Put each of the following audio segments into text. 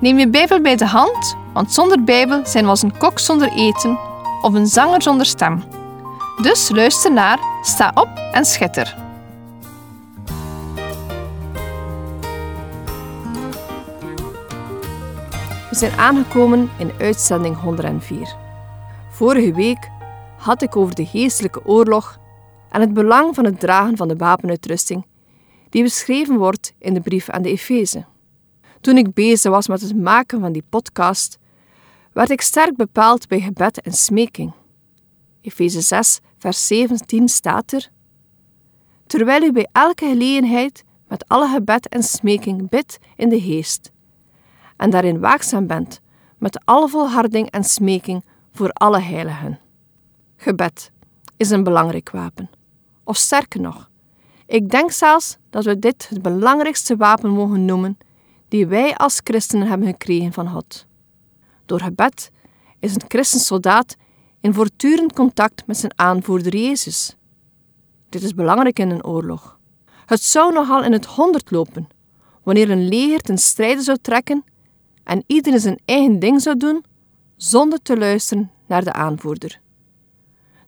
Neem je Bijbel bij de hand, want zonder Bijbel zijn we als een kok zonder eten of een zanger zonder stem. Dus luister naar, sta op en schitter. We zijn aangekomen in uitzending 104. Vorige week had ik over de geestelijke oorlog en het belang van het dragen van de wapenuitrusting die beschreven wordt in de brief aan de Efeze. Toen ik bezig was met het maken van die podcast, werd ik sterk bepaald bij gebed en smeking. Efeze 6, vers 17 staat er: Terwijl u bij elke gelegenheid met alle gebed en smeking bidt in de geest, en daarin waakzaam bent met alle volharding en smeking voor alle heiligen. Gebed is een belangrijk wapen. Of sterker nog, ik denk zelfs dat we dit het belangrijkste wapen mogen noemen die wij als christenen hebben gekregen van God. Door gebed is een christensoldaat in voortdurend contact met zijn aanvoerder Jezus. Dit is belangrijk in een oorlog. Het zou nogal in het honderd lopen wanneer een leger ten strijde zou trekken en iedereen zijn eigen ding zou doen zonder te luisteren naar de aanvoerder.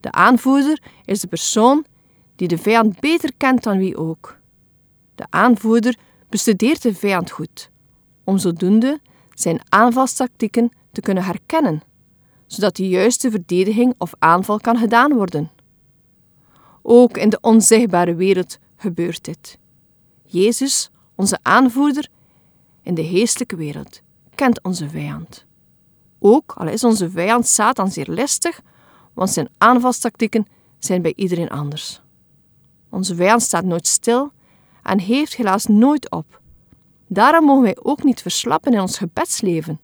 De aanvoerder is de persoon die de vijand beter kent dan wie ook. De aanvoerder bestudeert de vijand goed, om zodoende zijn aanvalstactieken te kunnen herkennen, zodat de juiste verdediging of aanval kan gedaan worden. Ook in de onzichtbare wereld gebeurt dit. Jezus, onze aanvoerder in de geestelijke wereld, kent onze vijand. Ook al is onze vijand Satan zeer listig, want zijn aanvalstactieken zijn bij iedereen anders. Onze vijand staat nooit stil en heeft helaas nooit op. Daarom mogen wij ook niet verslappen in ons gebedsleven.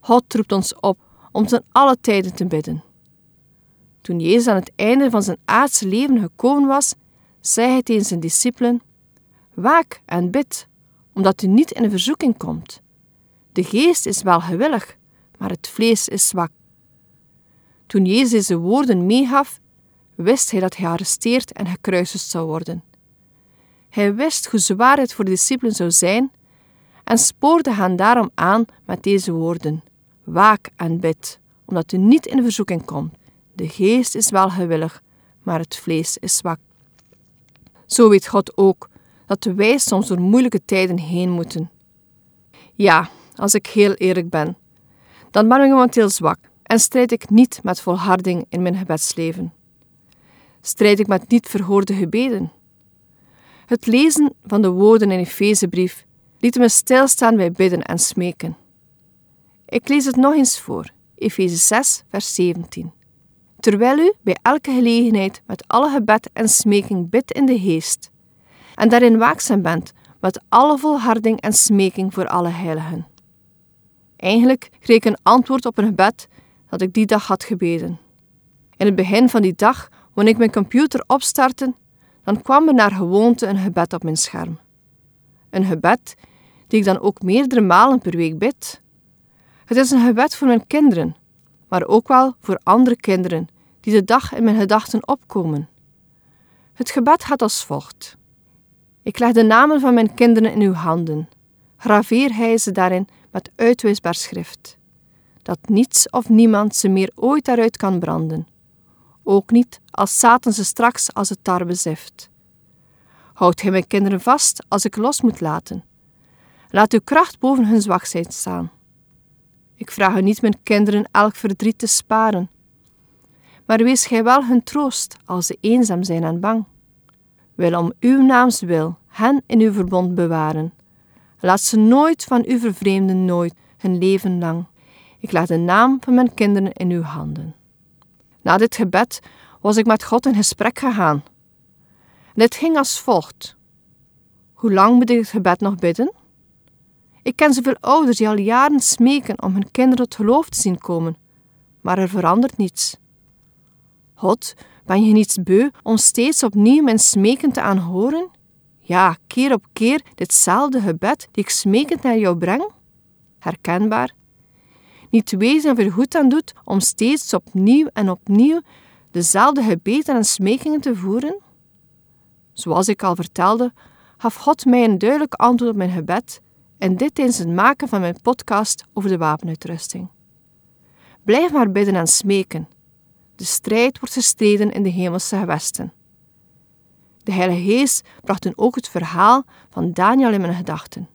God roept ons op om ten alle tijden te bidden. Toen Jezus aan het einde van zijn aardse leven gekomen was, zei hij tegen zijn discipelen: Waak en bid, omdat u niet in een verzoeking komt. De geest is wel gewillig, maar het vlees is zwak. Toen Jezus deze woorden meegaf, wist hij dat hij gearresteerd en gekruisigd zou worden. Hij wist hoe zwaar het voor de discipelen zou zijn en spoorde hen daarom aan met deze woorden: Waak en bid, omdat u niet in verzoeking komt. De geest is wel gewillig, maar het vlees is zwak. Zo weet God ook dat wij soms door moeilijke tijden heen moeten. Ja, als ik heel eerlijk ben, dan ben ik momenteel zwak en strijd ik niet met volharding in mijn gebedsleven. Strijd ik met niet verhoorde gebeden. Het lezen van de woorden in Efezebrief liet me stilstaan bij bidden en smeken. Ik lees het nog eens voor, Efeze 6, vers 17. Terwijl u bij elke gelegenheid met alle gebed en smeking bidt in de geest, en daarin waakzaam bent met alle volharding en smeking voor alle heiligen. Eigenlijk kreeg ik een antwoord op een gebed dat ik die dag had gebeden. In het begin van die dag, wanneer ik mijn computer opstartte, dan kwam er naar gewoonte een gebed op mijn scherm. Een gebed die ik dan ook meerdere malen per week bid. Het is een gebed voor mijn kinderen, maar ook wel voor andere kinderen die de dag in mijn gedachten opkomen. Het gebed gaat als volgt. Ik leg de namen van mijn kinderen in uw handen. Graveer hij ze daarin met uitwisbaar schrift, dat niets of niemand ze meer ooit daaruit kan branden, ook niet als Satan ze straks als het tar bezift. Houd gij mijn kinderen vast als ik los moet laten. Laat uw kracht boven hun zwakheid staan. Ik vraag u niet mijn kinderen elk verdriet te sparen, maar wees gij wel hun troost als ze eenzaam zijn en bang. Wil om uw naams wil hen in uw verbond bewaren Laat ze nooit van u vervreemden, nooit, hun leven lang. Ik laat de naam van mijn kinderen in uw handen. Na dit gebed was ik met God in gesprek gegaan. Dit ging als volgt. Hoe lang moet ik het gebed nog bidden? Ik ken zoveel ouders die al jaren smeken om hun kinderen tot geloof te zien komen, maar er verandert niets. God, ben je niets beu om steeds opnieuw mijn smeken te aanhoren? Ja, keer op keer ditzelfde gebed die ik smekend naar jou breng? Herkenbaar? Niet wezen of er goed aan doet om steeds opnieuw en opnieuw dezelfde gebeden en smekingen te voeren? Zoals ik al vertelde, gaf God mij een duidelijk antwoord op mijn gebed en dit tijdens het maken van mijn podcast over de wapenuitrusting. Blijf maar bidden en smeken. De strijd wordt gestreden in de hemelse gewesten. De Heilige Geest bracht toen ook het verhaal van Daniel in mijn gedachten.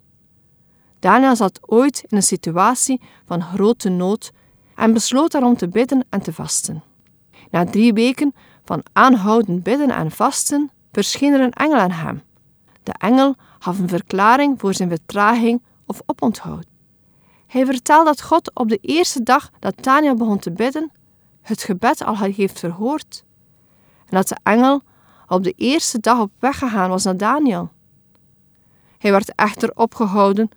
Daniel zat ooit in een situatie van grote nood en besloot daarom te bidden en te vasten. Na drie weken van aanhoudend bidden en vasten verscheen er een engel aan hem. De engel gaf een verklaring voor zijn vertraging of oponthoud. Hij vertelde dat God op de eerste dag dat Daniel begon te bidden, het gebed al heeft verhoord. En dat de engel op de eerste dag op weg gegaan was naar Daniel. Hij werd echter opgehouden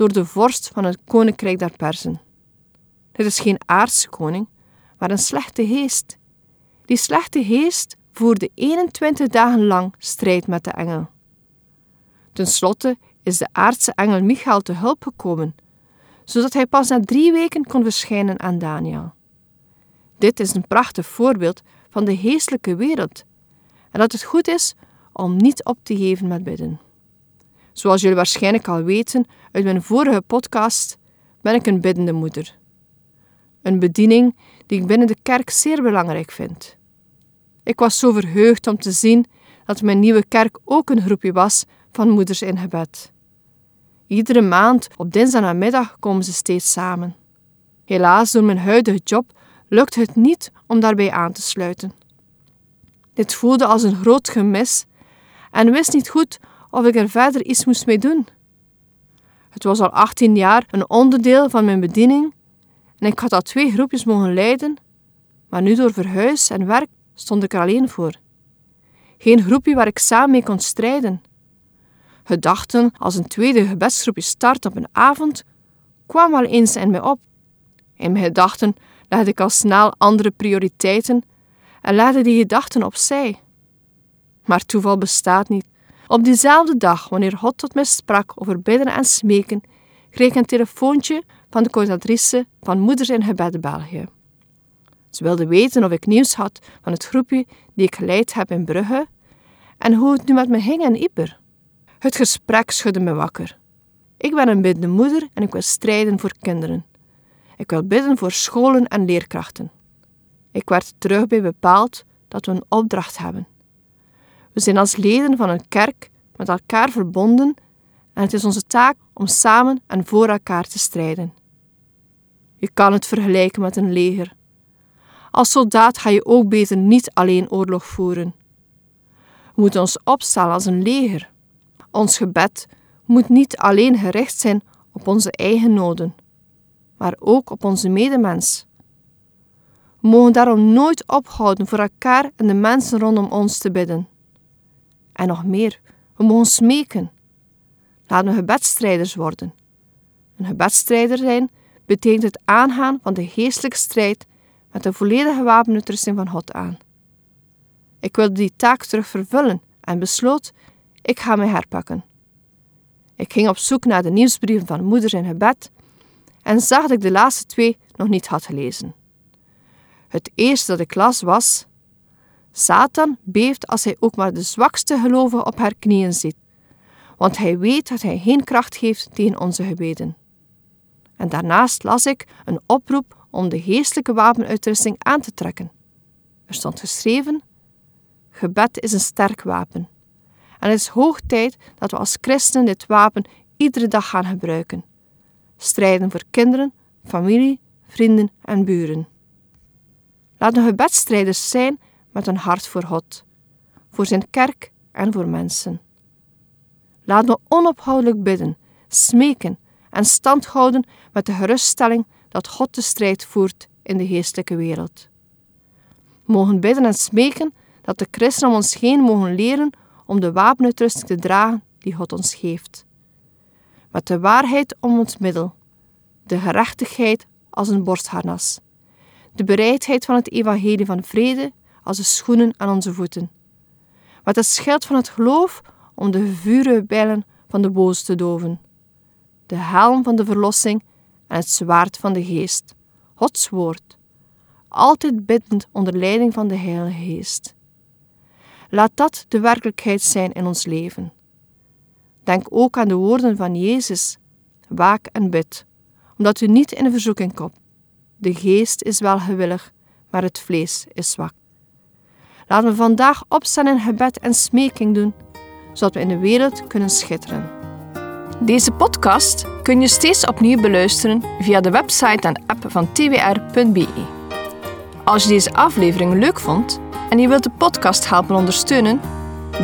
door de vorst van het koninkrijk der Persen. Dit is geen aardse koning, maar een slechte geest. Die slechte geest voerde 21 dagen lang strijd met de engel. Ten slotte is de aardse engel Michael te hulp gekomen, zodat hij pas na drie weken kon verschijnen aan Daniel. Dit is een prachtig voorbeeld van de geestelijke wereld en dat het goed is om niet op te geven met bidden. Zoals jullie waarschijnlijk al weten uit mijn vorige podcast, ben ik een biddende moeder. Een bediening die ik binnen de kerk zeer belangrijk vind. Ik was zo verheugd om te zien dat mijn nieuwe kerk ook een groepje was van moeders in gebed. Iedere maand op dinsdagnamiddag komen ze steeds samen. Helaas, door mijn huidige job lukt het niet om daarbij aan te sluiten. Dit voelde als een groot gemis en wist niet goed of ik er verder iets moest mee doen. Het was al 18 jaar een onderdeel van mijn bediening en ik had al twee groepjes mogen leiden, maar nu door verhuis en werk stond ik er alleen voor. Geen groepje waar ik samen mee kon strijden. Gedachten als een tweede gebedsgroepje start op een avond kwamen wel eens in mij op. In mijn gedachten legde ik al snel andere prioriteiten en legde die gedachten opzij. Maar toeval bestaat niet. Op diezelfde dag, wanneer God tot mij sprak over bidden en smeken, kreeg ik een telefoontje van de coördinatrice van Moeders in Gebed België. Ze wilde weten of ik nieuws had van het groepje die ik geleid heb in Brugge en hoe het nu met me ging in Ieper. Het gesprek schudde me wakker. Ik ben een biddende moeder en ik wil strijden voor kinderen. Ik wil bidden voor scholen en leerkrachten. Ik werd terug bij bepaald dat we een opdracht hebben. We zijn als leden van een kerk met elkaar verbonden en het is onze taak om samen en voor elkaar te strijden. Je kan het vergelijken met een leger. Als soldaat ga je ook beter niet alleen oorlog voeren. We moeten ons opstellen als een leger. Ons gebed moet niet alleen gericht zijn op onze eigen noden, maar ook op onze medemens. We mogen daarom nooit ophouden voor elkaar en de mensen rondom ons te bidden. En nog meer, we mogen smeken. Laten we gebedstrijders worden. Een gebedstrijder zijn betekent het aangaan van de geestelijke strijd met de volledige wapenuitrusting van God aan. Ik wilde die taak terug vervullen en besloot, ik ga mij herpakken. Ik ging op zoek naar de nieuwsbrieven van moeders in gebed en zag dat ik de laatste twee nog niet had gelezen. Het eerste dat ik las was: Satan beeft als hij ook maar de zwakste gelovige op haar knieën ziet, want hij weet dat hij geen kracht heeft tegen onze gebeden. En daarnaast las ik een oproep om de geestelijke wapenuitrusting aan te trekken. Er stond geschreven: Gebed is een sterk wapen. En het is hoog tijd dat we als christenen dit wapen iedere dag gaan gebruiken. Strijden voor kinderen, familie, vrienden en buren. Laten we gebedstrijders zijn met een hart voor God, voor zijn kerk en voor mensen. Laten we onophoudelijk bidden, smeken en stand houden met de geruststelling dat God de strijd voert in de geestelijke wereld. We mogen bidden en smeken dat de christenen om ons heen mogen leren om de wapenuitrusting te dragen die God ons geeft. met de waarheid om ons middel, de gerechtigheid als een borstharnas, de bereidheid van het evangelie van vrede als de schoenen aan onze voeten, met het schild van het geloof om de vurige bijlen van de boos te doven, de helm van de verlossing en het zwaard van de geest, Gods woord, altijd biddend onder leiding van de Heilige Geest. Laat dat de werkelijkheid zijn in ons leven. Denk ook aan de woorden van Jezus: waak en bid, omdat u niet in verzoeking komt. De geest is wel gewillig, maar het vlees is zwak. Laten we vandaag opstaan in gebed en smeking doen, zodat we in de wereld kunnen schitteren. Deze podcast kun je steeds opnieuw beluisteren via de website en app van twr.be. Als je deze aflevering leuk vond en je wilt de podcast helpen ondersteunen,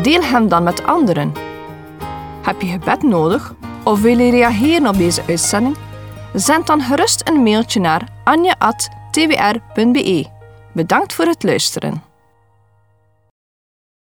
deel hem dan met anderen. Heb je gebed nodig of wil je reageren op deze uitzending? Zend dan gerust een mailtje naar anja.twr.be. Bedankt voor het luisteren.